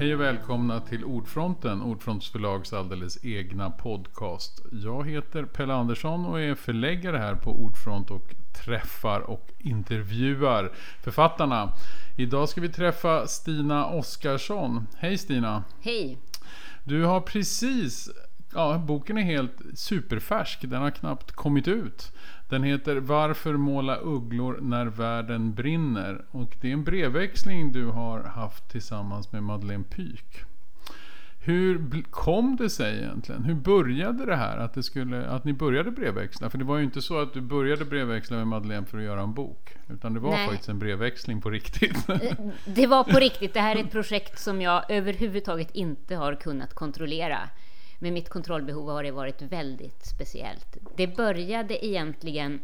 Hej och välkomna till Ordfronten, Ordfronts förlags alldeles egna podcast. Jag heter Pelle Andersson och är förläggare här på Ordfront och träffar och intervjuar författarna. Idag ska vi träffa Stina Oskarsson. Hej Stina! Hej! Du har precis, ja boken är helt superfärsk, den har knappt kommit ut. Den heter Varför måla ugglor när världen brinner? Och det är en brevväxling du har haft tillsammans med Madeleine Pyk. Hur kom det sig egentligen? Hur började det här? Att, det skulle, att ni började brevväxla? För det var ju inte så att du började brevväxla med Madeleine för att göra en bok. Utan det var Nej. faktiskt en brevväxling på riktigt. Eh, det var på riktigt. Det här är ett projekt som jag överhuvudtaget inte har kunnat kontrollera. Med mitt kontrollbehov har det varit väldigt speciellt. Det började egentligen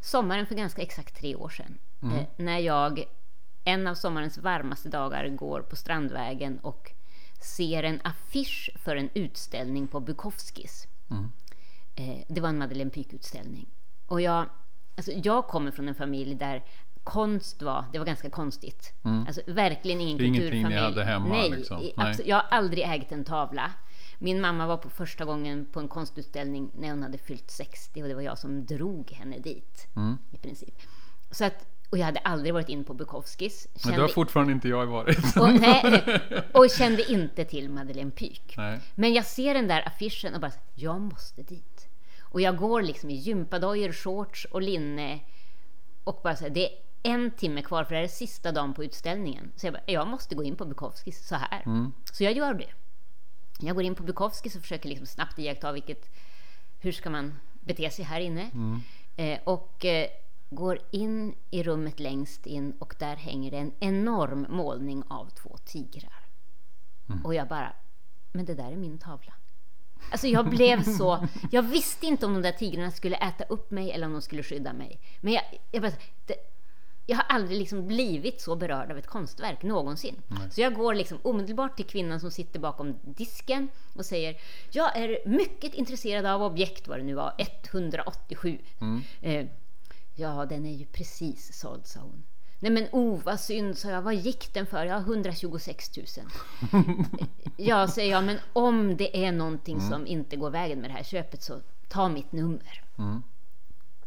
sommaren för ganska exakt tre år sedan. Mm. Eh, när jag en av sommarens varmaste dagar går på Strandvägen och ser en affisch för en utställning på Bukowskis. Mm. Eh, det var en Madeleine Pyk-utställning. Och jag, alltså jag kommer från en familj där konst var, det var ganska konstigt. Mm. Alltså verkligen ingen kulturfamilj. Ingenting ni hade hemma Nej, liksom. Nej. jag har aldrig ägt en tavla. Min mamma var på första gången på en konstutställning när hon hade fyllt 60 och det var jag som drog henne dit. Mm. I princip. Så att, och jag hade aldrig varit in på Bukowskis. Kände, Men det har fortfarande inte jag varit. Och, nej, och kände inte till Madeleine Pyk. Nej. Men jag ser den där affischen och bara, jag måste dit. Och jag går liksom i gympadojor, shorts och linne och bara så här, det är en timme kvar för det här är sista dagen på utställningen. Så jag bara, jag måste gå in på Bukowskis så här. Mm. Så jag gör det. Jag går in på Bukowskis och försöker liksom snabbt iaktta vilket, hur ska man bete sig här inne. Mm. Eh, och eh, går in i rummet längst in och där hänger det en enorm målning av två tigrar. Mm. Och jag bara, men det där är min tavla. Alltså jag blev så, jag visste inte om de där tigrarna skulle äta upp mig eller om de skulle skydda mig. Men jag, jag bara, det, jag har aldrig liksom blivit så berörd av ett konstverk någonsin. Nej. Så jag går liksom omedelbart till kvinnan som sitter bakom disken och säger Jag är mycket intresserad av objekt, vad det nu var, 187. Mm. Eh, ja, den är ju precis såld, sa hon. Nej men oh vad synd, sa jag. Vad gick den för? Ja, 126 000. ja, säger jag, men om det är någonting mm. som inte går vägen med det här köpet så ta mitt nummer. Mm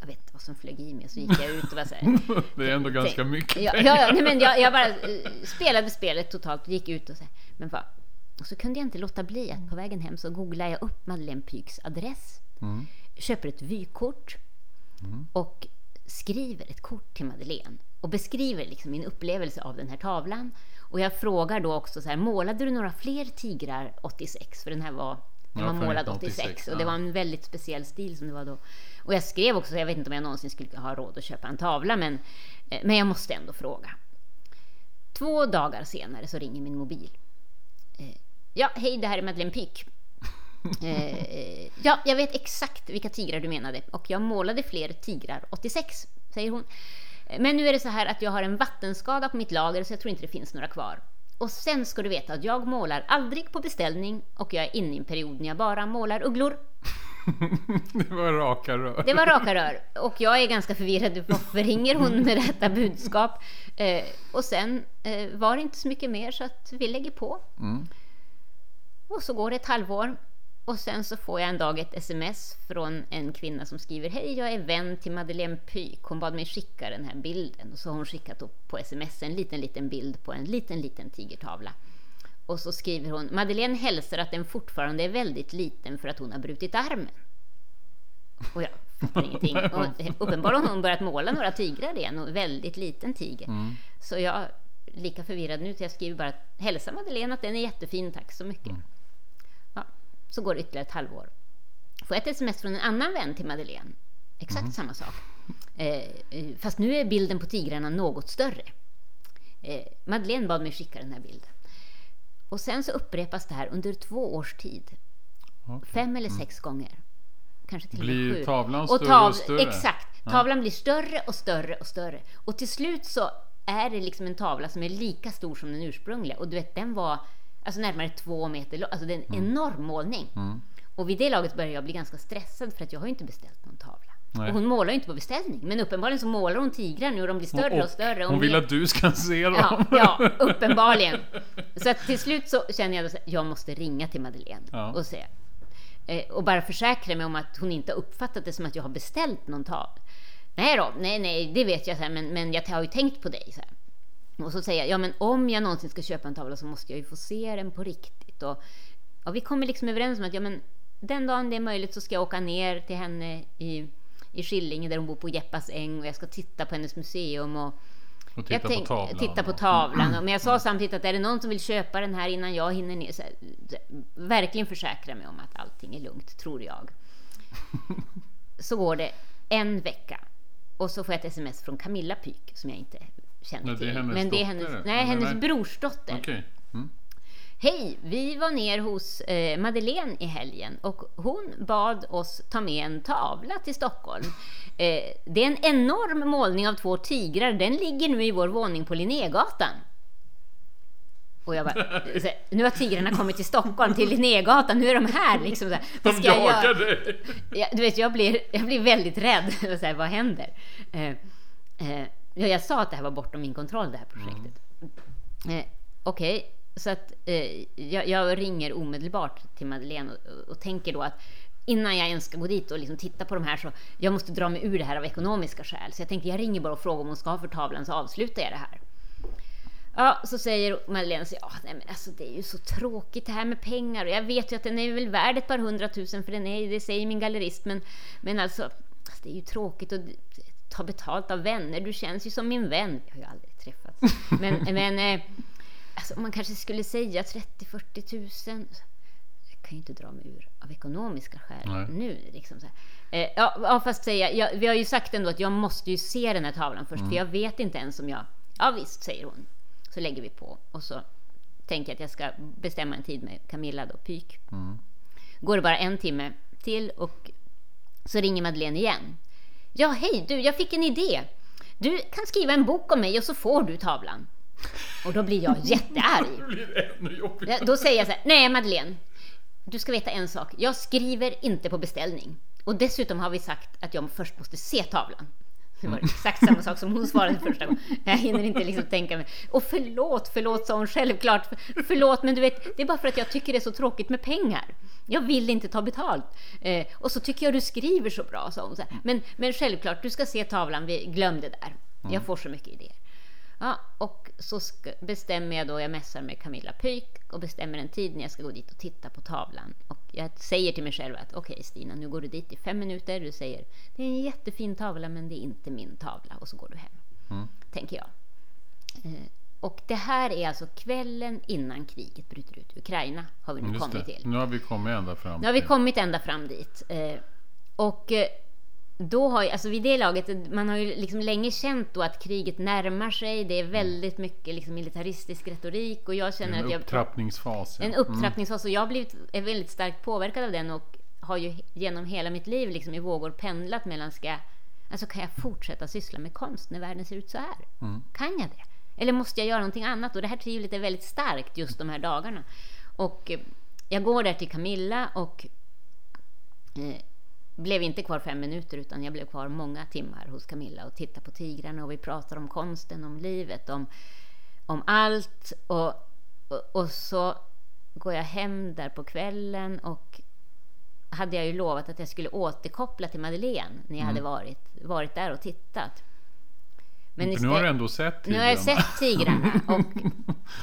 jag vet inte vad som flög i mig, så gick jag ut och var så här, Det är ändå ganska mycket ja, ja, nej, men jag, jag, bara eh, spelade spelet totalt och gick ut och så här, men vad, och så kunde jag inte låta bli att på vägen hem så googlade jag upp Madeleine Pyks adress, mm. köper ett vykort mm. och skriver ett kort till Madeleine och beskriver liksom min upplevelse av den här tavlan. Och jag frågar då också så här, målade du några fler tigrar 86? För den här var, den ja, var målad 86, 86 och det var en väldigt speciell stil som det var då. Och jag skrev också, jag vet inte om jag någonsin skulle ha råd att köpa en tavla, men, eh, men jag måste ändå fråga. Två dagar senare så ringer min mobil. Eh, ja, hej, det här är Madeleine Pyk. Eh, ja, jag vet exakt vilka tigrar du menade och jag målade fler tigrar 86, säger hon. Men nu är det så här att jag har en vattenskada på mitt lager så jag tror inte det finns några kvar. Och sen ska du veta att jag målar aldrig på beställning och jag är inne i en period när jag bara målar ugglor. det var raka rör. Det var raka rör. Och jag är ganska förvirrad. Varför ringer hon med detta budskap? Eh, och sen eh, var det inte så mycket mer så att vi lägger på. Mm. Och så går det ett halvår. Och sen så får jag en dag ett sms från en kvinna som skriver Hej, jag är vän till Madeleine Pyk. Hon bad mig skicka den här bilden. Och så har hon skickat upp på sms en liten, liten bild på en liten, liten tigertavla. Och så skriver hon Madeleine hälsar att den fortfarande är väldigt liten för att hon har brutit armen. Och jag fattar ingenting. Och uppenbarligen har hon börjat måla några tigrar igen, och väldigt liten tiger. Mm. Så jag är lika förvirrad nu, så jag skriver bara hälsa Madeleine att den är jättefin, tack så mycket. Mm. Så går det ytterligare ett halvår. Får jag ett sms från en annan vän till Madeleine. Exakt mm. samma sak. Eh, eh, fast nu är bilden på tigrarna något större. Eh, Madeleine bad mig skicka den här bilden. Och sen så upprepas det här under två års tid. Okay. Fem eller mm. sex mm. gånger. Kanske till blir och med sju. tavlan större och, tav och större? Exakt. Tavlan ja. blir större och större och större. Och till slut så är det liksom en tavla som är lika stor som den ursprungliga. Och du vet, den var alltså närmare två meter lång. Alltså det är en mm. enorm målning. Mm. Och vid det laget börjar jag bli ganska stressad för att jag har ju inte beställt någon tavla. Och hon målar inte på beställning. Men uppenbarligen så målar hon tigrar nu och de blir större och, och större. Hon, hon vill att du ska se dem. Ja, ja uppenbarligen. Så att till slut så känner jag att jag måste ringa till Madeleine ja. och säga eh, och bara försäkra mig om att hon inte uppfattat det som att jag har beställt någon tavla. Nej då, nej, nej, det vet jag, så här, men, men jag har ju tänkt på dig. Så här. Och så säger jag, ja men om jag någonsin ska köpa en tavla så måste jag ju få se den på riktigt. Och, och vi kommer liksom överens om att ja, men den dagen det är möjligt så ska jag åka ner till henne i, i Skillinge där hon bor på Jeppas äng och jag ska titta på hennes museum och, och titta, tänk, på tavlan. titta på tavlan. Men jag sa samtidigt att är det någon som vill köpa den här innan jag hinner ner, så här, verkligen försäkra mig om att allting är lugnt, tror jag. Så går det en vecka och så får jag ett sms från Camilla Pyk som jag inte känner till. Det Men det är hennes, nej, hennes nej. brorsdotter. Okay. Mm. Hej! Vi var ner hos eh, Madeleine i helgen och hon bad oss ta med en tavla till Stockholm. Eh, det är en enorm målning av två tigrar. Den ligger nu i vår våning på Linnégatan. Och jag bara, nu har tigrarna kommit till Stockholm, till Linnégatan, nu är de här liksom. Så här, de jagar dig! Ja, du vet, jag blir, jag blir väldigt rädd. Så här, vad händer? Eh, eh, jag sa att det här var bortom min kontroll, det här projektet. Mm. Eh, Okej, okay. så att eh, jag, jag, ringer omedelbart till Madeleine och, och, tänker då att innan jag ens ska gå dit och liksom titta på de här så jag måste dra mig ur det här av ekonomiska skäl. Så jag tänkte jag ringer bara och frågar om hon ska ha för tavlan så avslutar jag det här. Ja, så säger Madeleine så, ja, nej, men alltså, det är ju så tråkigt det här med pengar och jag vet ju att den är väl värd ett par hundratusen för den är, det säger min gallerist, men, men alltså, alltså det är ju tråkigt att ta betalt av vänner. Du känns ju som min vän. Vi har ju aldrig träffats. Men, men eh, alltså, man kanske skulle säga 30-40 tusen. Jag kan ju inte dra mig ur av ekonomiska skäl Nej. nu. Liksom så eh, ja, fast säga, jag, vi har ju sagt ändå att jag måste ju se den här tavlan först, mm. för jag vet inte ens om jag... Ja visst, säger hon. Så lägger vi på och så tänker jag att jag ska bestämma en tid med Camilla då, Pyk. Mm. Går det bara en timme till och så ringer Madeleine igen. Ja, hej du, jag fick en idé. Du kan skriva en bok om mig och så får du tavlan. Och då blir jag jättearg. då blir det ännu jobbigare. Då säger jag så här, nej Madeleine, du ska veta en sak. Jag skriver inte på beställning. Och dessutom har vi sagt att jag först måste se tavlan. Det var exakt samma sak som hon svarade första gången. Jag hinner inte liksom tänka mig. Och förlåt, förlåt sa hon självklart. Förlåt, men du vet, det är bara för att jag tycker det är så tråkigt med pengar. Jag vill inte ta betalt. Eh, och så tycker jag du skriver så bra, sa hon. Men, men självklart, du ska se tavlan, vi glömde där. Jag mm. får så mycket idéer. Ja, och så bestämmer jag då, jag mässar med Camilla Pyk och bestämmer en tid när jag ska gå dit och titta på tavlan. Och jag säger till mig själv att okej okay, Stina, nu går du dit i fem minuter. Du säger det är en jättefin tavla men det är inte min tavla och så går du hem. Mm. Tänker jag. Eh, och det här är alltså kvällen innan kriget bryter ut i Ukraina. Har vi nu Just kommit det. till. Nu har vi kommit ända fram. Nu har vi kommit ända fram dit. Eh, och eh, då har ju, alltså vid det laget, man har ju liksom länge känt då att kriget närmar sig. Det är väldigt mycket liksom militaristisk retorik och jag känner en att jag... Upptrappningsfas, ja. En upptrappningsfas. Mm. Och jag har blivit är väldigt starkt påverkad av den och har ju genom hela mitt liv liksom i vågor pendlat mellan ska Alltså kan jag fortsätta syssla med konst när världen ser ut så här? Mm. Kan jag det? Eller måste jag göra någonting annat? Och det här tvivlet är väldigt starkt just de här dagarna. Och eh, jag går där till Camilla och eh, blev inte kvar fem minuter utan jag blev kvar många timmar hos Camilla och tittade på tigrarna och vi pratade om konsten, om livet, om, om allt. Och, och, och, så går jag hem där på kvällen och hade jag ju lovat att jag skulle återkoppla till Madeleine när jag mm. hade varit, varit där och tittat. Men nu har du ändå sett tigrarna. Nu har jag sett tigrarna. Och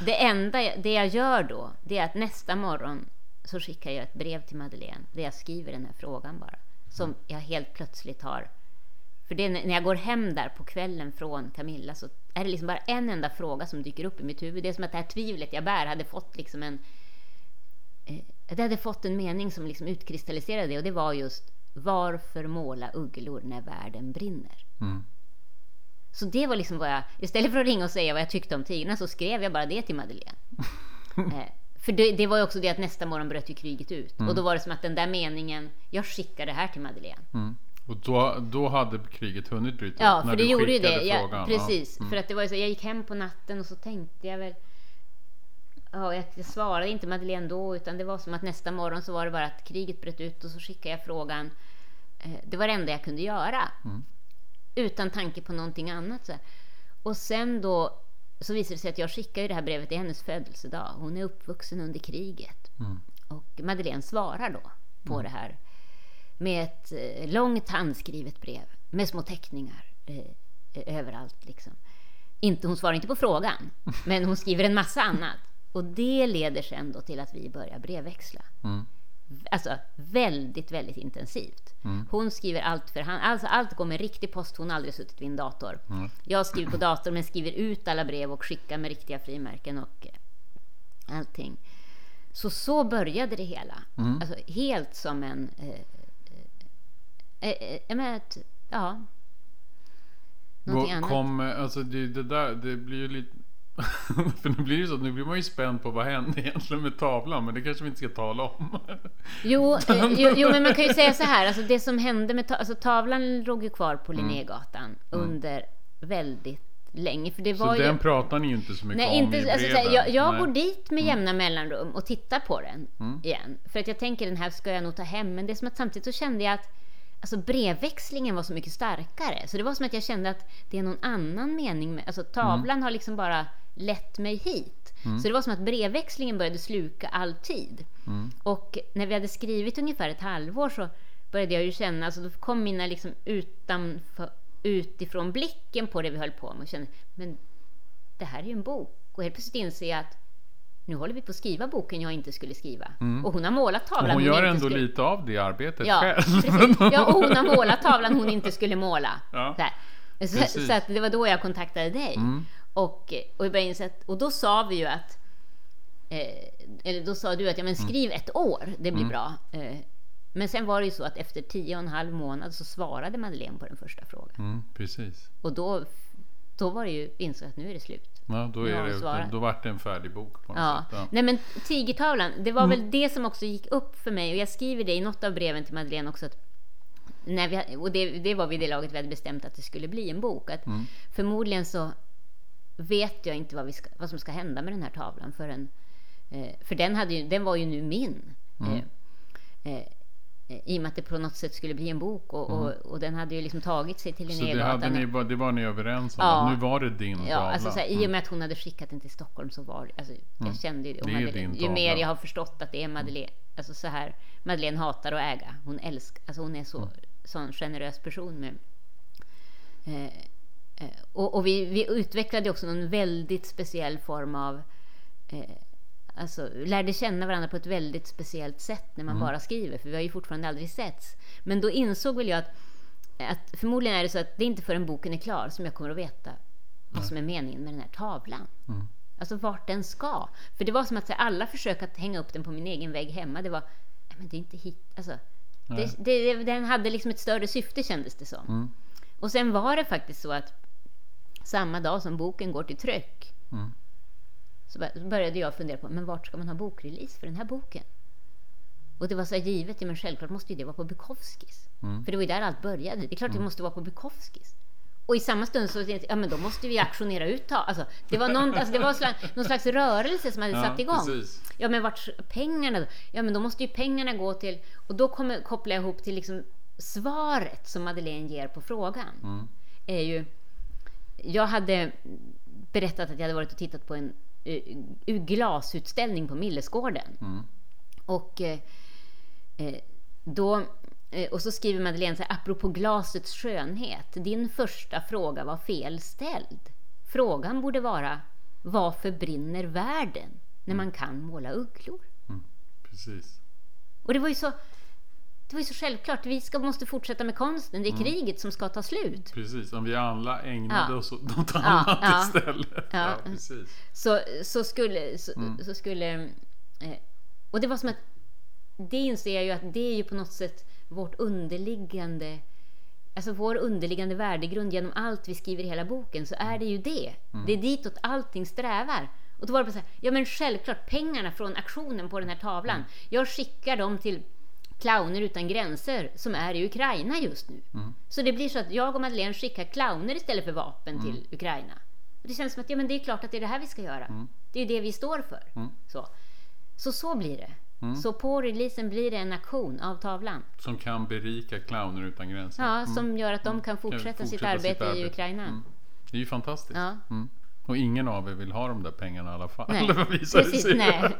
det enda det jag gör då, det är att nästa morgon så skickar jag ett brev till Madeleine där jag skriver den här frågan bara som jag helt plötsligt har... För det, när jag går hem där på kvällen från Camilla så är det liksom bara en enda fråga som dyker upp i mitt huvud. Det är som att det här tvivlet jag bär hade fått liksom en... Eh, det hade fått en mening som liksom utkristalliserade det och det var just varför måla ugglor när världen brinner? Mm. Så det var liksom vad jag, istället för att ringa och säga vad jag tyckte om tigrarna så skrev jag bara det till Madeleine. eh, för det, det, var ju också det att nästa morgon bröt ju kriget ut. Mm. Och då var det som att den där meningen, jag skickar det här till Madeleine. Mm. Och då, då hade kriget hunnit bryta ut? Ja, för det gjorde ju det. Jag, precis. Ja. Mm. För att det var ju så, jag gick hem på natten och så tänkte jag väl Ja, jag svarade inte Madeleine då, utan det var som att nästa morgon så var det bara att kriget bröt ut och så skickade jag frågan Eh, det var det enda jag kunde göra. Mm. Utan tanke på någonting annat. Så. Och sen då så visade det sig att jag skickade det här brevet i hennes födelsedag. Hon är uppvuxen under kriget. Mm. Och Madeleine svarar då på mm. det här med ett eh, långt handskrivet brev med små teckningar eh, överallt. Liksom. Inte, hon svarar inte på frågan, men hon skriver en massa annat. Och det leder sen då till att vi börjar brevväxla. Mm. Alltså väldigt, väldigt intensivt. Mm. Hon skriver allt för hand. Alltså, allt går med riktig post. Hon har aldrig suttit vid en dator. Mm. Jag skriver på dator men skriver ut alla brev och skickar med riktiga frimärken och eh, allting. Så så började det hela. Mm. Alltså, helt som en... Eh, eh, eh, eh ett, ja. Någonting annat. Kom, alltså det, det, där, det blir ju lite... För nu blir det så nu blir man ju spänd på vad hände egentligen med tavlan, men det kanske vi inte ska tala om. jo, eh, jo, jo, men man kan ju säga så här, alltså det som hände med ta alltså, tavlan låg ju kvar på mm. Linnégatan mm. under väldigt länge. För det var så ju... den pratar ni inte så mycket Nej, om inte, i alltså, här, Jag, jag går dit med mm. jämna mellanrum och tittar på den mm. igen. För att jag tänker den här ska jag nog ta hem. Men det är som att samtidigt så kände jag att alltså brevväxlingen var så mycket starkare. Så det var som att jag kände att det är någon annan mening med, alltså tavlan mm. har liksom bara lett mig hit. Mm. Så det var som att brevväxlingen började sluka all tid. Mm. Och när vi hade skrivit ungefär ett halvår så började jag ju känna, alltså då kom mina liksom utanför, utifrån blicken på det vi höll på med och kände, men det här är ju en bok. Och helt plötsligt inser jag att nu håller vi på att skriva boken jag inte skulle skriva. Mm. Och hon har målat tavlan och hon, hon gör ändå skulle... lite av det arbetet ja, själv. Precis. Ja, och hon har målat tavlan hon inte skulle måla. Ja, så, så, att det var då jag kontaktade dig. Mm. Och, och, jag att, och då sa vi ju att eh, eller då sa du att ja, men skriv mm. ett år, det blir mm. bra. Eh, men sen var det ju så att efter tio och en halv månad så svarade Madeleine på den första frågan. Mm, precis. Och då, då var det ju insåg att nu är det slut. Ja, då, är det, då, då vart det en färdig bok på något ja. sätt. Ja. Nej men Tigertavlan, det var mm. väl det som också gick upp för mig. Och jag skriver det i något av breven till Madeleine också. Att när vi, och det, det var vid det laget vi hade bestämt att det skulle bli en bok. Att mm. Förmodligen så vet jag inte vad, vi ska, vad som ska hända med den här tavlan förrän... Eh, för den, hade ju, den var ju nu min. Mm. Eh, eh, i och med att det på något sätt skulle bli en bok och, mm. och, och den hade ju liksom tagit sig till Linnégatan. Så det, ni, det var ni överens om? Ja. nu var det din ja, tavla? Alltså, såhär, mm. I och med att hon hade skickat den till Stockholm så var alltså, jag mm. kände ju det. det Madeleine, ju mer jag har förstått att det är Madeleine, alltså så här, Madeleine hatar att äga. Hon älskar, alltså hon är så, mm. sån generös person med eh, Eh, och, och vi, vi, utvecklade också en väldigt speciell form av eh, Alltså lärde känna varandra på ett väldigt speciellt sätt när man mm. bara skriver, för vi har ju fortfarande aldrig setts. Men då insåg väl jag att, att förmodligen är det så att det är inte förrän boken är klar som jag kommer att veta vad som är meningen med den här tavlan. Mm. Alltså vart den ska. För det var som att här, alla försök att hänga upp den på min egen vägg hemma, det var, men det är inte hit, alltså. Det, det, den hade liksom ett större syfte kändes det som. Mm. Och sen var det faktiskt så att samma dag som boken går till tryck mm. så började jag fundera på men vart ska man ha bokrelease för den här boken? Och det var så givet, men självklart måste ju det vara på Bukowskis. Mm. För det var ju där allt började. Det är klart mm. det måste vara på Bukowskis. Och i samma stund så tänkte jag, ja men då måste vi auktionera ut ta. Alltså, det var, någon, alltså, det var slags, någon slags rörelse som hade ja, satt igång. Precis. Ja men vart pengarna då? Ja men då måste ju pengarna gå till... Och då kommer, kopplar jag ihop till liksom svaret som Madeleine ger på frågan. Mm. Är ju jag hade berättat att jag hade varit och tittat på en uh, glasutställning på Millesgården. Mm. Och uh, då och så skriver Madeleine så här, apropå glasets skönhet. Din första fråga var felställd. Frågan borde vara, varför brinner världen när man kan måla ugglor? Mm, precis. Och det var ju så det var ju så självklart. Vi ska, måste fortsätta med konsten. Det är mm. kriget som ska ta slut. Precis, om vi alla ägnade ja. oss åt något annat ja. istället. Ja. precis. Så, så skulle... Så, mm. så skulle eh, och det var som att... Det inser jag ju att det är ju på något sätt vårt underliggande... Alltså vår underliggande värdegrund genom allt vi skriver i hela boken, så är det ju det. Mm. Det är ditåt allting strävar. Och då var det bara så här, ja men självklart, pengarna från aktionen på den här tavlan, mm. jag skickar dem till Clowner utan gränser som är i Ukraina just nu. Mm. Så det blir så att jag och Madeleine skickar clowner istället för vapen mm. till Ukraina. Och det känns som att ja, men det är klart att det är det här vi ska göra. Mm. Det är det vi står för. Mm. Så. så så blir det. Mm. Så på releasen blir det en aktion av tavlan. Som kan berika Clowner utan gränser. Ja, som mm. gör att de kan fortsätta, kan fortsätta sitt, arbete sitt, arbete i Ukraina. Det är ju fantastiskt. Ja. Och ingen av er vill ha de där pengarna i alla fall. Nej, precis, nej.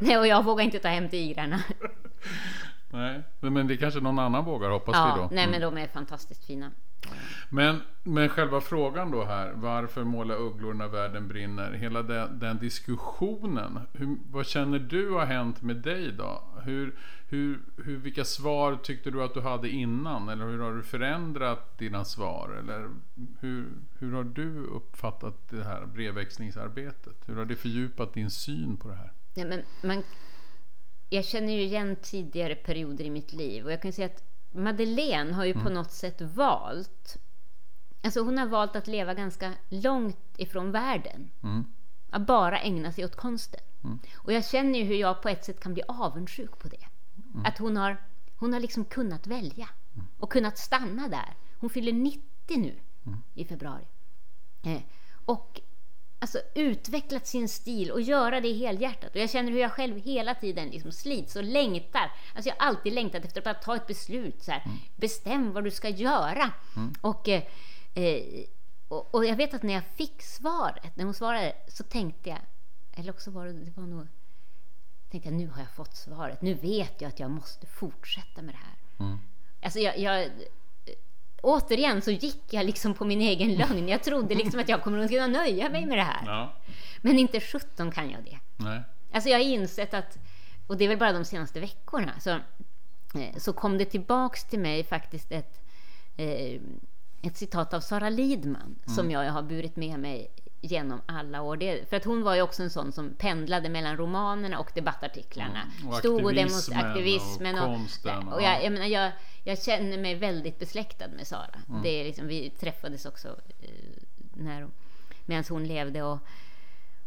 nej, och jag vågar inte ta hem tigrarna. nej, men det kanske någon annan vågar hoppas ja, vi då. Nej, men de är fantastiskt fina. Men, men själva frågan då här, varför måla ugglor när världen brinner? Hela den, den diskussionen, hur, vad känner du har hänt med dig då? Hur, hur, hur, vilka svar tyckte du att du hade innan? Eller hur har du förändrat dina svar? Eller hur, hur har du uppfattat det här brevväxlingsarbetet? Hur har det fördjupat din syn på det här? Ja, men man, jag känner ju igen tidigare perioder i mitt liv och jag kan säga att Madeleine har ju mm. på något sätt valt Alltså hon har valt att leva ganska långt ifrån världen. Mm. Att bara ägna sig åt konsten. Mm. Och jag känner ju hur jag på ett sätt kan bli avundsjuk på det. Mm. Att hon har, hon har liksom kunnat välja. Mm. Och kunnat stanna där. Hon fyller 90 nu mm. i februari. Eh, och alltså, utvecklat sin stil och göra det helhjärtat. Och jag känner hur jag själv hela tiden liksom slits och längtar. Alltså jag har alltid längtat efter att ta ett beslut. Så här, mm. Bestäm vad du ska göra. Mm. Och, eh, eh, och, och, jag vet att när jag fick svaret, när hon svarade, så tänkte jag, eller också var det, det var nog, tänkte jag nu har jag fått svaret. Nu vet jag att jag måste fortsätta med det här. Mm. Alltså jag, jag återigen så gick jag liksom på min egen lögn. Jag trodde liksom att jag kommer att kunna nöja mig med det här. Ja. Men inte 17 kan jag det. Nej. Alltså jag har insett att, och det är väl bara de senaste veckorna, så, eh, så kom det tillbaks till mig faktiskt ett, eh, ett citat av Sara Lidman mm. som jag har burit med mig genom alla år. Det, för att hon var ju också en sån som pendlade mellan romanerna och debattartiklarna. Mm. Och Stod och demonstrerade aktivismen och, konsten. Och, och jag, jag, menar, jag, jag, känner mig väldigt besläktad med Sara. Mm. Det är liksom, vi träffades också eh, när, medan hon levde. Och,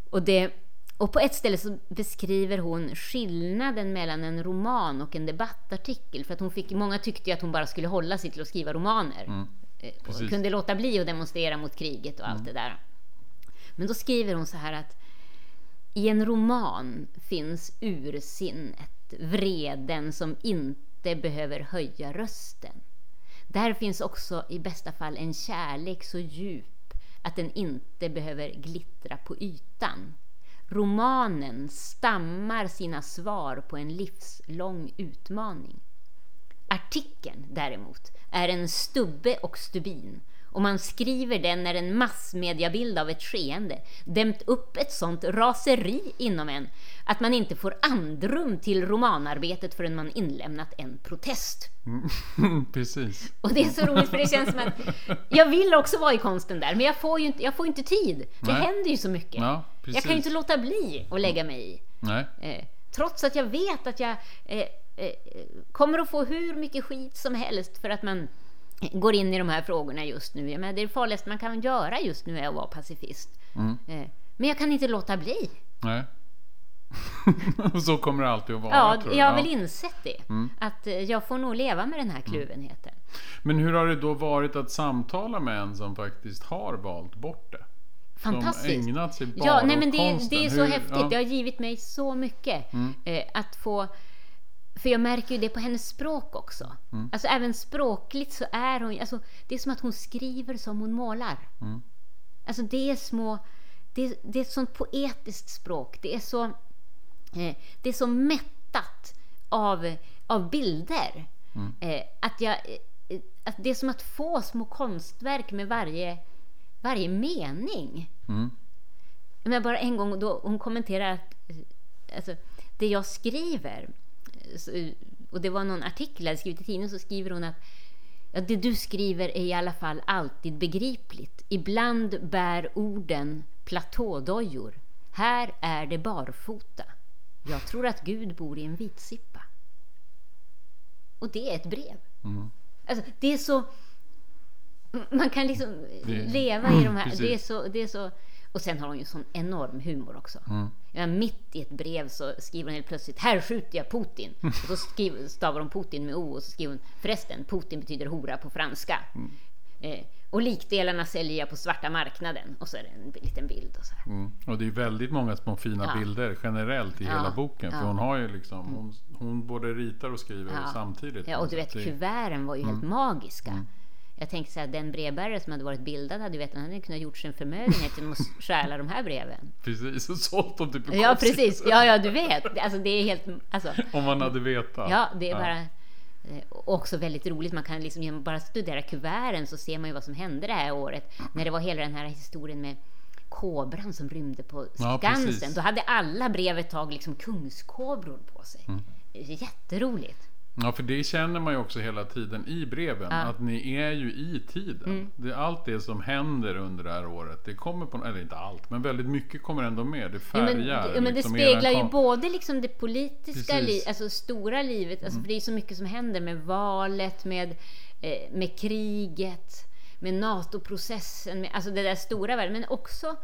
och, det, och på ett ställe så beskriver hon skillnaden mellan en roman och en debattartikel. För att hon fick, många tyckte ju att hon bara skulle hålla sig till att skriva romaner. Mm. Eh, och kunde låta bli att demonstrera mot kriget och allt mm. det där. Men då skriver hon så här att i en roman finns ursinnet, vreden som inte behöver höja rösten. Där finns också i bästa fall en kärlek så djup att den inte behöver glittra på ytan. Romanen stammar sina svar på en livslång utmaning. Artikeln däremot är en stubbe och stubin och man skriver den när en massmediabild av ett skeende dämt upp ett sånt raseri inom en att man inte får andrum till romanarbetet förrän man inlämnat en protest. Mm. Precis. Och det är så roligt för det känns som att jag vill också vara i konsten där, men jag får ju inte, jag får inte tid. Det Nej. händer ju så mycket. Ja, jag kan ju inte låta bli att lägga mig i. Nej. Eh, trots att jag vet att jag eh, eh, kommer att få hur mycket skit som helst för att man går in i de här frågorna just nu. Men det farligaste man kan göra just nu är att vara pacifist. Mm. Eh, men jag kan inte låta bli. Nej. så kommer det alltid att vara. Ja, jag, jag har väl insett det. Mm. Att eh, jag får nog leva med den här mm. kluvenheten. Men hur har det då varit att samtala med en som faktiskt har valt bort det? Fantastiskt. Som ägnat sig bara ja, nej, men det, det är så hur, häftigt. Ja. Det har givit mig så mycket. Mm. Eh, att få för jag märker ju det på hennes språk också. Mm. Alltså även språkligt så är hon alltså, Det är som att hon skriver som hon målar. Mm. Alltså det är små... Det, det är ett sånt poetiskt språk. Det är så, eh, det är så mättat av, av bilder. Mm. Eh, att jag... Eh, att det är som att få små konstverk med varje, varje mening. Mm. Men bara en gång då hon kommenterar att alltså, det jag skriver och det var någon artikel jag hade skrivit i tidningen, så skriver hon att ja, det du skriver är i alla fall alltid begripligt. Ibland bär orden platådojor. Här är det barfota. Jag tror att Gud bor i en vitsippa. Och det är ett brev. Mm. Alltså, det är så... Man kan liksom det, leva i de här... Det är, så, det är så och sen har hon ju sån enorm humor också. Mm. Ja, mitt i ett brev så skriver hon helt plötsligt Här skjuter jag Putin. Och så skriver, stavar hon Putin med O och så skriver hon Förresten, Putin betyder hora på franska. Mm. Eh, Och likdelarna säljer jag på svarta marknaden. Och så är det en liten bild. Och, så mm. och det är väldigt många små fina ja. bilder generellt i ja. hela boken. För hon har ju liksom, hon, hon både ritar och skriver samtidigt. Ja, och du vet kuverten var ju mm. helt magiska. Jag tänkte så här, den brevbärare som hade varit bildad hade vet, han hade kunnat gjort sin förmögenhet genom att stjäla de här breven. Precis, och sålt dem till typ Ja, precis. Ja, ja, du vet. Alltså, det är helt... Alltså, Om man hade vetat. Ja, det är ja. bara... Eh, också väldigt roligt. Man kan liksom genom bara studera kuverten så ser man ju vad som hände det här året. När det var hela den här historien med kobran som rymde på Skansen. Ja, Då hade alla brev ett tag liksom kungskobror på sig. Mm. Jätteroligt. Ja, för det känner man ju också hela tiden i breven. Ja. Att ni är ju i tiden. Mm. Det, allt det som händer under det här året, det kommer på, eller inte allt, men väldigt mycket kommer ändå med. Det färgar. Ja, men, ja, men liksom det speglar ju både liksom det politiska, li, alltså stora livet, alltså, mm. för det är så mycket som händer med valet, med, eh, med kriget, med NATO-processen, med, alltså det där stora världen, men också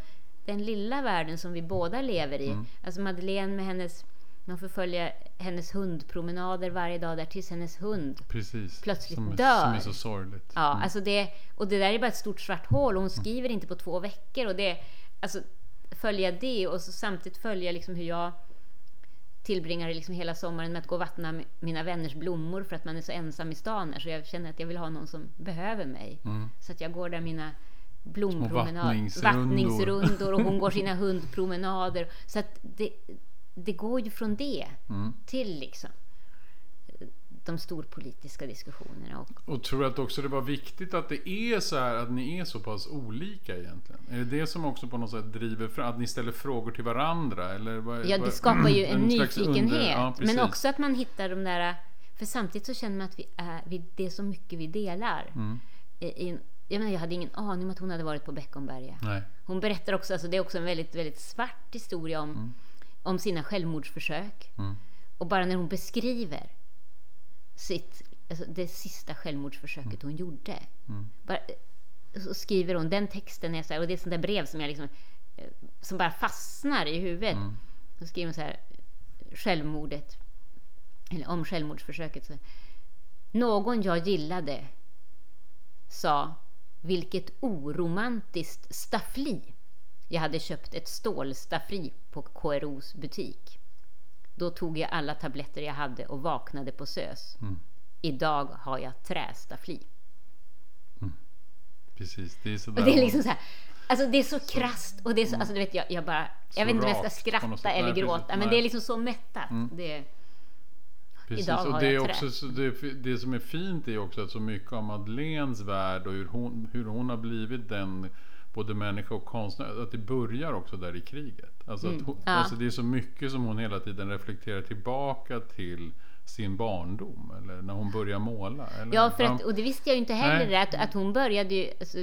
den lilla världen som vi båda lever i. Mm. Alltså Madeleine med hennes man får följa hennes hundpromenader varje dag där tills hennes hund Precis, plötsligt som, dör. Som är så sorgligt. Ja, mm. alltså det, och det där är bara ett stort svart hål och hon skriver inte på två veckor. Och det, alltså, följa det och så samtidigt följa liksom hur jag tillbringar liksom hela sommaren med att gå och vattna mina vänners blommor för att man är så ensam i stan här, så jag känner att jag vill ha någon som behöver mig. Mm. Så att jag går där mina blompromenader, vattningsrundor. vattningsrundor och hon går sina hundpromenader. Så att det, det går ju från det mm. till liksom de storpolitiska diskussionerna. Och, och tror du att också det var viktigt att det är så här att ni är så pass olika egentligen? Är det det som också på något sätt driver fram att ni ställer frågor till varandra? Eller vad, ja, det skapar ju en, en nyfikenhet. Ja, men också att man hittar de där... För samtidigt så känner man att vi är, vi, det är så mycket vi delar. Mm. I, i, jag, menar, jag hade ingen aning om att hon hade varit på Beckomberga. Nej. Hon berättar också, alltså det är också en väldigt, väldigt svart historia om mm om sina självmordsförsök. Mm. Och bara när hon beskriver sitt, alltså det sista självmordsförsöket mm. hon gjorde. Mm. Bara, så skriver hon, den texten är så här, och det är sånt där brev som jag liksom, eh, som bara fastnar i huvudet. Mm. Så skriver hon så här, självmordet, eller om självmordsförsöket. Så, Någon jag gillade sa, vilket oromantiskt staffli. Jag hade köpt ett stålstaffli på KROs butik. Då tog jag alla tabletter jag hade och vaknade på SÖS. Mm. Idag har jag trästaffli. Mm. Precis, det är sådär. Och det är liksom så här, Alltså det är så, så krasst och det är så, mm. alltså du vet jag, jag bara, jag vet inte om jag ska skratta eller nej, gråta, precis, men det är liksom så mättat. Mm. Det, Precis, Idag har och det, är också, det, det, som är fint är också att så mycket av Madeleines värld och hur hon, hur hon har blivit den både människa och konstnär, att det börjar också där i kriget. Alltså, mm. hon, ja. alltså det är så mycket som hon hela tiden reflekterar tillbaka till sin barndom eller när hon börjar måla. Eller, ja, för att, och det visste jag ju inte heller, att, att hon började ju, alltså,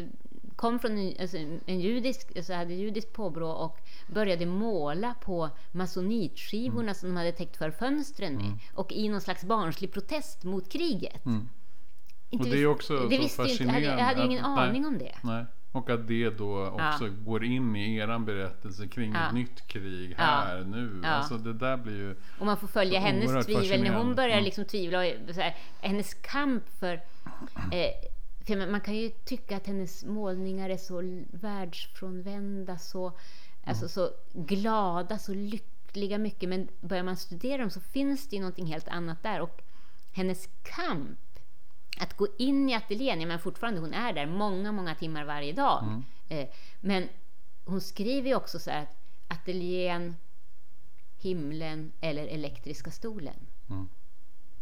kom från en, alltså, en judisk, alltså hade judiskt påbrå och började måla på masonitskivorna mm. som de hade täckt för fönstren med. Mm. Och i någon slags barnslig protest mot kriget. Mm. och det är också det så fascinerande. Inte, jag hade, jag hade ingen att, aning nej, om det. Nej. Och att det då också ja. går in i eran berättelse kring ja. ett nytt krig här, ja. nu. Alltså det där blir ju Och man får följa hennes tvivel när hon börjar mm. liksom tvivla. Och så här, hennes kamp för... Eh, för man kan ju tycka att hennes målningar är så världsfrånvända, så, mm. alltså, så glada, så lyckliga mycket. Men börjar man studera dem så finns det ju någonting helt annat där. Och hennes kamp att gå in i ateljén, men fortfarande hon är där många, många timmar varje dag. Mm. Eh, men hon skriver ju också så här att ateljén, himlen eller elektriska stolen. Mm.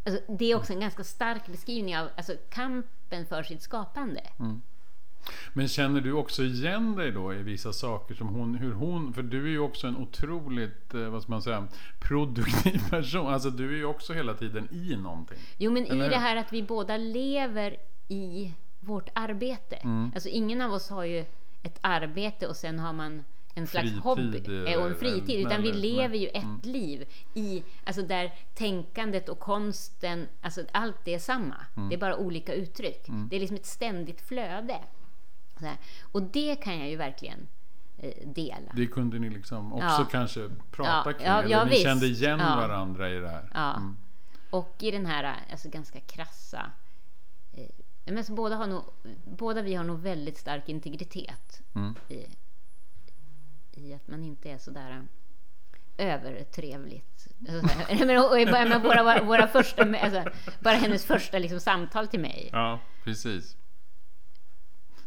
Alltså, det är också en ganska stark beskrivning av alltså, kampen för sitt skapande. Mm. Men känner du också igen dig då i vissa saker som hon, hur hon, för du är ju också en otroligt, eh, vad ska man säga, produktiv person. Alltså du är ju också hela tiden i någonting. Jo men Eller? i det här att vi båda lever i vårt arbete. Mm. Alltså ingen av oss har ju ett arbete och sen har man en slags fritid, hobby och en fritid, utan vi lever ju ett mm. liv i, alltså där tänkandet och konsten, alltså allt det är samma. Mm. Det är bara olika uttryck. Mm. Det är liksom ett ständigt flöde. Och det kan jag ju verkligen eh, dela. Det kunde ni liksom också ja. kanske prata ja, kring? Ja, eller ni visst. kände igen varandra i det här? Ja. Mm. Och i den här alltså, ganska krassa eh, men så båda, har nog, båda vi har nog väldigt stark integritet mm. i, i att man inte är sådär övertrevligt. men, våra, våra första, alltså, bara hennes första liksom, samtal till mig. Ja, precis.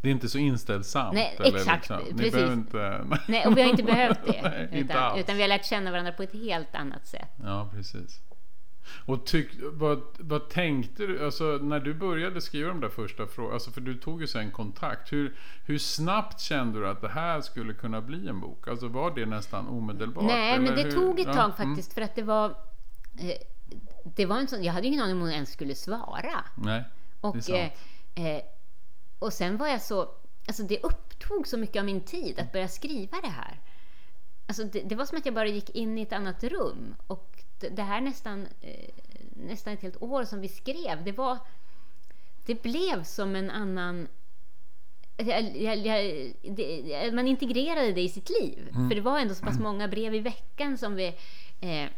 Det är inte så inställsamt. Nej, exakt. Liksom. precis. Inte... Nej, och vi har inte behövt det. Nej, utan, utan, vi har lärt känna varandra på ett helt annat sätt. Ja, precis. Och tyck, vad, vad tänkte du, alltså när du började skriva de där första frågorna, alltså för du tog ju sen kontakt. Hur, hur snabbt kände du att det här skulle kunna bli en bok? Alltså var det nästan omedelbart? Nej, men det hur? tog ett tag ja, mm. faktiskt mm. för att det var eh, det var en sån, jag hade ingen aning om hon ens skulle svara. Nej, och, det är sant. Eh, eh, och sen var jag så, alltså det upptog så mycket av min tid att börja skriva det här. Alltså det, det var som att jag bara gick in i ett annat rum och det här nästan, eh, nästan ett helt år som vi skrev, det var... Det blev som en annan... Jag, jag, jag, det, man integrerade det i sitt liv. Mm. För det var ändå så pass många brev i veckan som vi... Eh, eh,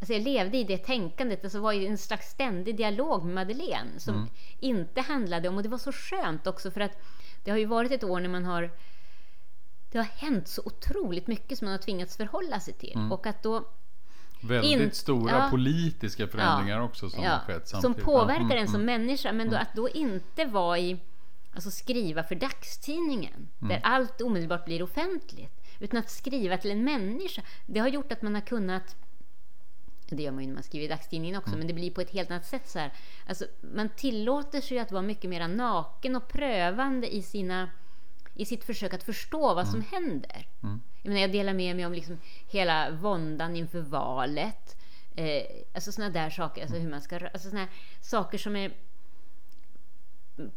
alltså jag levde i det tänkandet. Alltså det var en slags ständig dialog med Madeleine som mm. inte handlade om... Och det var så skönt också för att det har ju varit ett år när man har det har hänt så otroligt mycket som man har tvingats förhålla sig till. Mm. Och att då Väldigt in, stora ja, politiska förändringar ja, också som ja, skett samtidigt. Som påverkar mm, en som mm, människa. Men då, mm. att då inte vara i, alltså skriva för dagstidningen, mm. där allt omedelbart blir offentligt. Utan att skriva till en människa. Det har gjort att man har kunnat det gör man ju när man skriver i dagstidningen också, mm. men det blir på ett helt annat sätt. så här. Alltså, man tillåter sig att vara mycket mer naken och prövande i sina i sitt försök att förstå vad som mm. händer. Mm. Jag, menar, jag delar med mig om liksom hela våndan inför valet. Eh, alltså sådana där saker, alltså hur man ska, alltså såna saker som är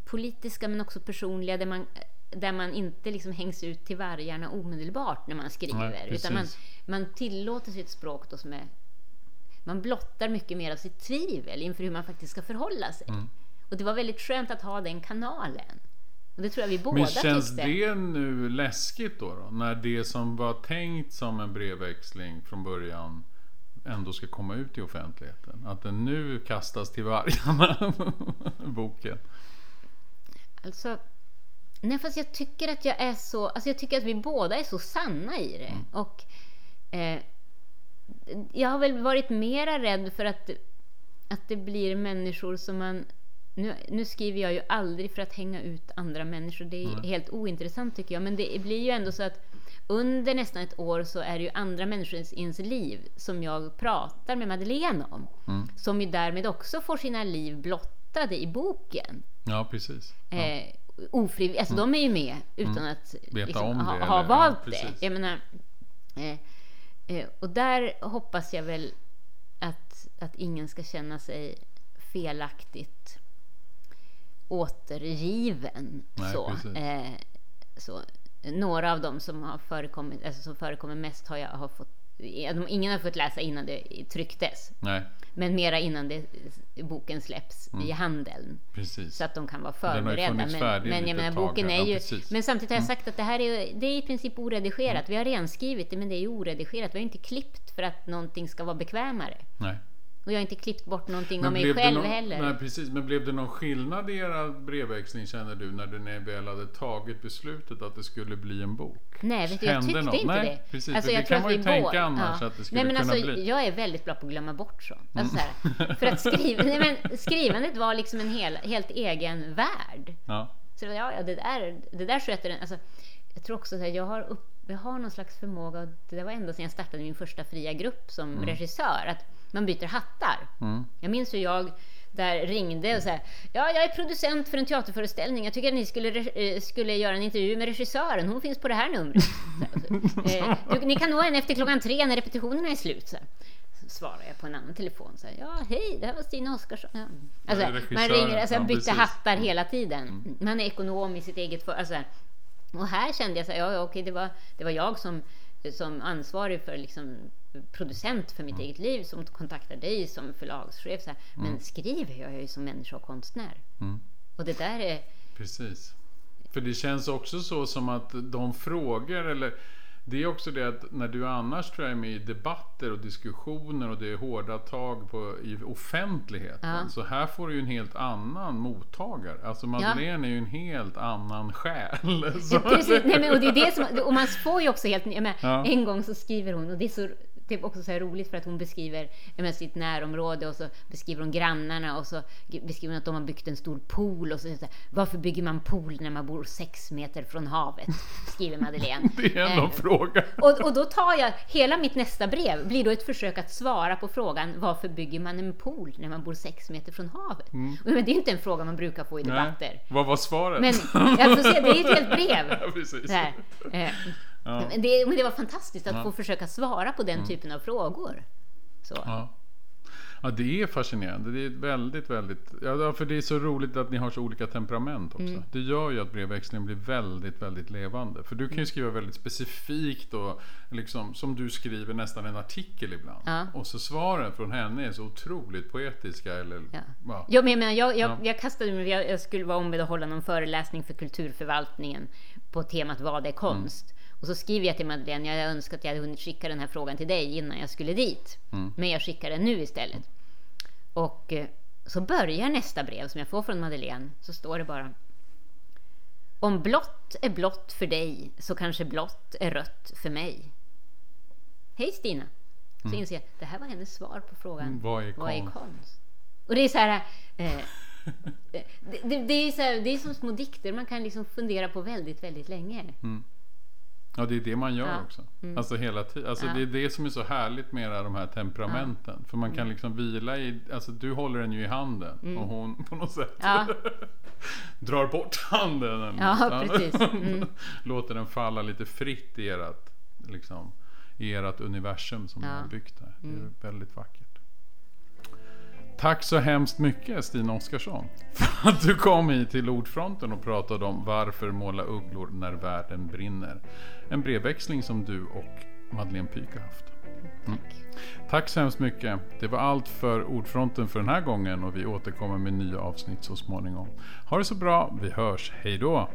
politiska men också personliga där man, där man inte liksom hängs ut till vargarna omedelbart när man skriver. Nej, utan man, man tillåter sitt språk då som är... Man blottar mycket mer av sitt tvivel inför hur man faktiskt ska förhålla sig. Mm. Och det var väldigt skönt att ha den kanalen. Och det tror jag vi båda Men känns tyckte. det nu läskigt då, då? När det som var tänkt som en brevväxling från början ändå ska komma ut i offentligheten? Att den nu kastas till vargarna, boken. Alltså, nej fast jag tycker att jag är så, alltså jag tycker att vi båda är så sanna i det. Mm. Och eh, jag har väl varit mera rädd för att, att det blir människor som man nu, nu, skriver jag ju aldrig för att hänga ut andra människor. Det är mm. helt ointressant tycker jag. Men det blir ju ändå så att under nästan ett år så är det ju andra människor i ens liv som jag pratar med Madeleine om. Mm. Som ju därmed också får sina liv blottade i boken. Ja, precis. Ja. Eh, ofrivilligt. Alltså mm. de är ju med utan mm. att liksom, ha, ha valt ja, det. Jag menar, eh, eh, och där hoppas jag väl att, att ingen ska känna sig felaktigt återgiven. Nej, så. Eh, så. Några av dem som har förekommit, alltså som förekommer mest har jag har fått Ingen har fått läsa innan det trycktes. Nej. Men mera innan det, boken släpps mm. i handeln. Precis. Så att de kan vara förberedda. men, men jag menar, boken är ju... Ja, men samtidigt har jag mm. sagt att det här är, det är i princip oredigerat. Mm. Vi har renskrivit det, men det är ju oredigerat. Vi har inte klippt för att någonting ska vara bekvämare. Nej. Och jag har inte klippt bort någonting av mig själv någon, heller. Nej, precis. Men blev det någon skillnad i era brevväxling känner du när du väl hade tagit beslutet att det skulle bli en bok? Nej, vet du, jag tyckte inte nej, det. Precis, alltså, det kan man ju tänka båda, annars ja. att det skulle nej, men kunna alltså, bli. Jag är väldigt bra på att glömma bort sånt. Alltså, mm. för att skriva, nej, men skrivandet var liksom en hel, helt egen värld. Ja. Så ja, ja det, där, det där sköter den. Alltså, jag tror också att jag har upp, jag har någon slags förmåga, och det var ända sedan jag startade min första fria grupp som mm. regissör, att man byter hattar. Mm. Jag minns hur jag där ringde och sa ja, jag är producent för en teaterföreställning. Jag tycker att ni skulle, eh, skulle göra en intervju med regissören. Hon finns på det här numret. Så, eh, ni kan nå henne efter klockan tre när repetitionerna är slut. Så. svarar jag på en annan telefon. Så ja, hej, det här var Stina Oskarsson. Ja. Alltså, man ringer, alltså, jag bytte hattar hela tiden. Mm. Man är ekonom i sitt eget för, alltså, Och här kände jag så ja, okej, det var, det var jag som, som ansvarig för liksom, producent för mitt mm. eget liv som kontaktar dig som förlagschef. Så här. Mm. Men skriver jag ju som människa och konstnär. Mm. Och det där är... Precis. För det känns också så som att de frågor eller Det är också det att när du annars tror jag är med i debatter och diskussioner och det är hårda tag på, i offentligheten. Ja. Så här får du ju en helt annan mottagare. Alltså Madeleine ja. är ju en helt annan själ. Ja, precis. Nej, men, och, det är det som, och man får ju också helt... Men, ja. En gång så skriver hon, och det är så typ också så här roligt för att hon beskriver menar, sitt närområde och så beskriver hon grannarna och så beskriver hon att de har byggt en stor pool och så, så varför bygger man pool när man bor sex meter från havet? Skriver Madeleine. det är en eh, fråga. Och, och då tar jag, hela mitt nästa brev blir då ett försök att svara på frågan varför bygger man en pool när man bor sex meter från havet? Mm. Men det är inte en fråga man brukar få i debatter. Nej. Vad var svaret? Men jag får se, det är ett helt brev. Ja, precis. Ja. Men, det, men, det, var fantastiskt att ja. få försöka svara på den mm. typen av frågor. Så. Ja. Ja, det är fascinerande. Det är väldigt, väldigt... Ja, för det är så roligt att ni har så olika temperament också. Mm. Det gör ju att brevväxlingen blir väldigt, väldigt levande. För du kan ju mm. skriva väldigt specifikt och liksom, som du skriver nästan en artikel ibland. Ja. Och så svaren från henne är så otroligt poetiska. Eller, ja. Ja. Ja, men jag, jag, jag, jag kastade mig, jag, jag skulle vara ombedd att hålla någon föreläsning för kulturförvaltningen på temat Vad är konst? Mm. Och så skriver jag till Madeleine, jag önskar att jag hade hunnit skicka den här frågan till dig innan jag skulle dit. Mm. Men jag skickar den nu istället. Och eh, så börjar nästa brev som jag får från Madeleine. Så står det bara. Om blått är blått för dig så kanske blått är rött för mig. Hej Stina! Så mm. inser jag det här var hennes svar på frågan mm, vad, är vad är konst? Och det är så här, eh, det, det, det, är så här, det är som små dikter man kan liksom fundera på väldigt, väldigt länge. Mm. Ja, det är det man gör ja. också. Mm. Alltså hela tiden. Alltså ja. Det är det som är så härligt med de här temperamenten. Ja. För man kan mm. liksom vila i, alltså du håller den ju i handen mm. och hon på något sätt drar bort handen. Ja, precis. Mm. Låter den falla lite fritt i ert, liksom, i ert universum som ni har byggt här. Det är mm. väldigt vackert. Tack så hemskt mycket Stina Oskarsson för att du kom hit till Ordfronten och pratade om varför måla ugglor när världen brinner. En brevväxling som du och Madeleine Pyk har haft. Mm. Tack. Så hemskt mycket. Det var allt för Ordfronten för den här gången och vi återkommer med nya avsnitt så småningom. Ha det så bra, vi hörs, hejdå!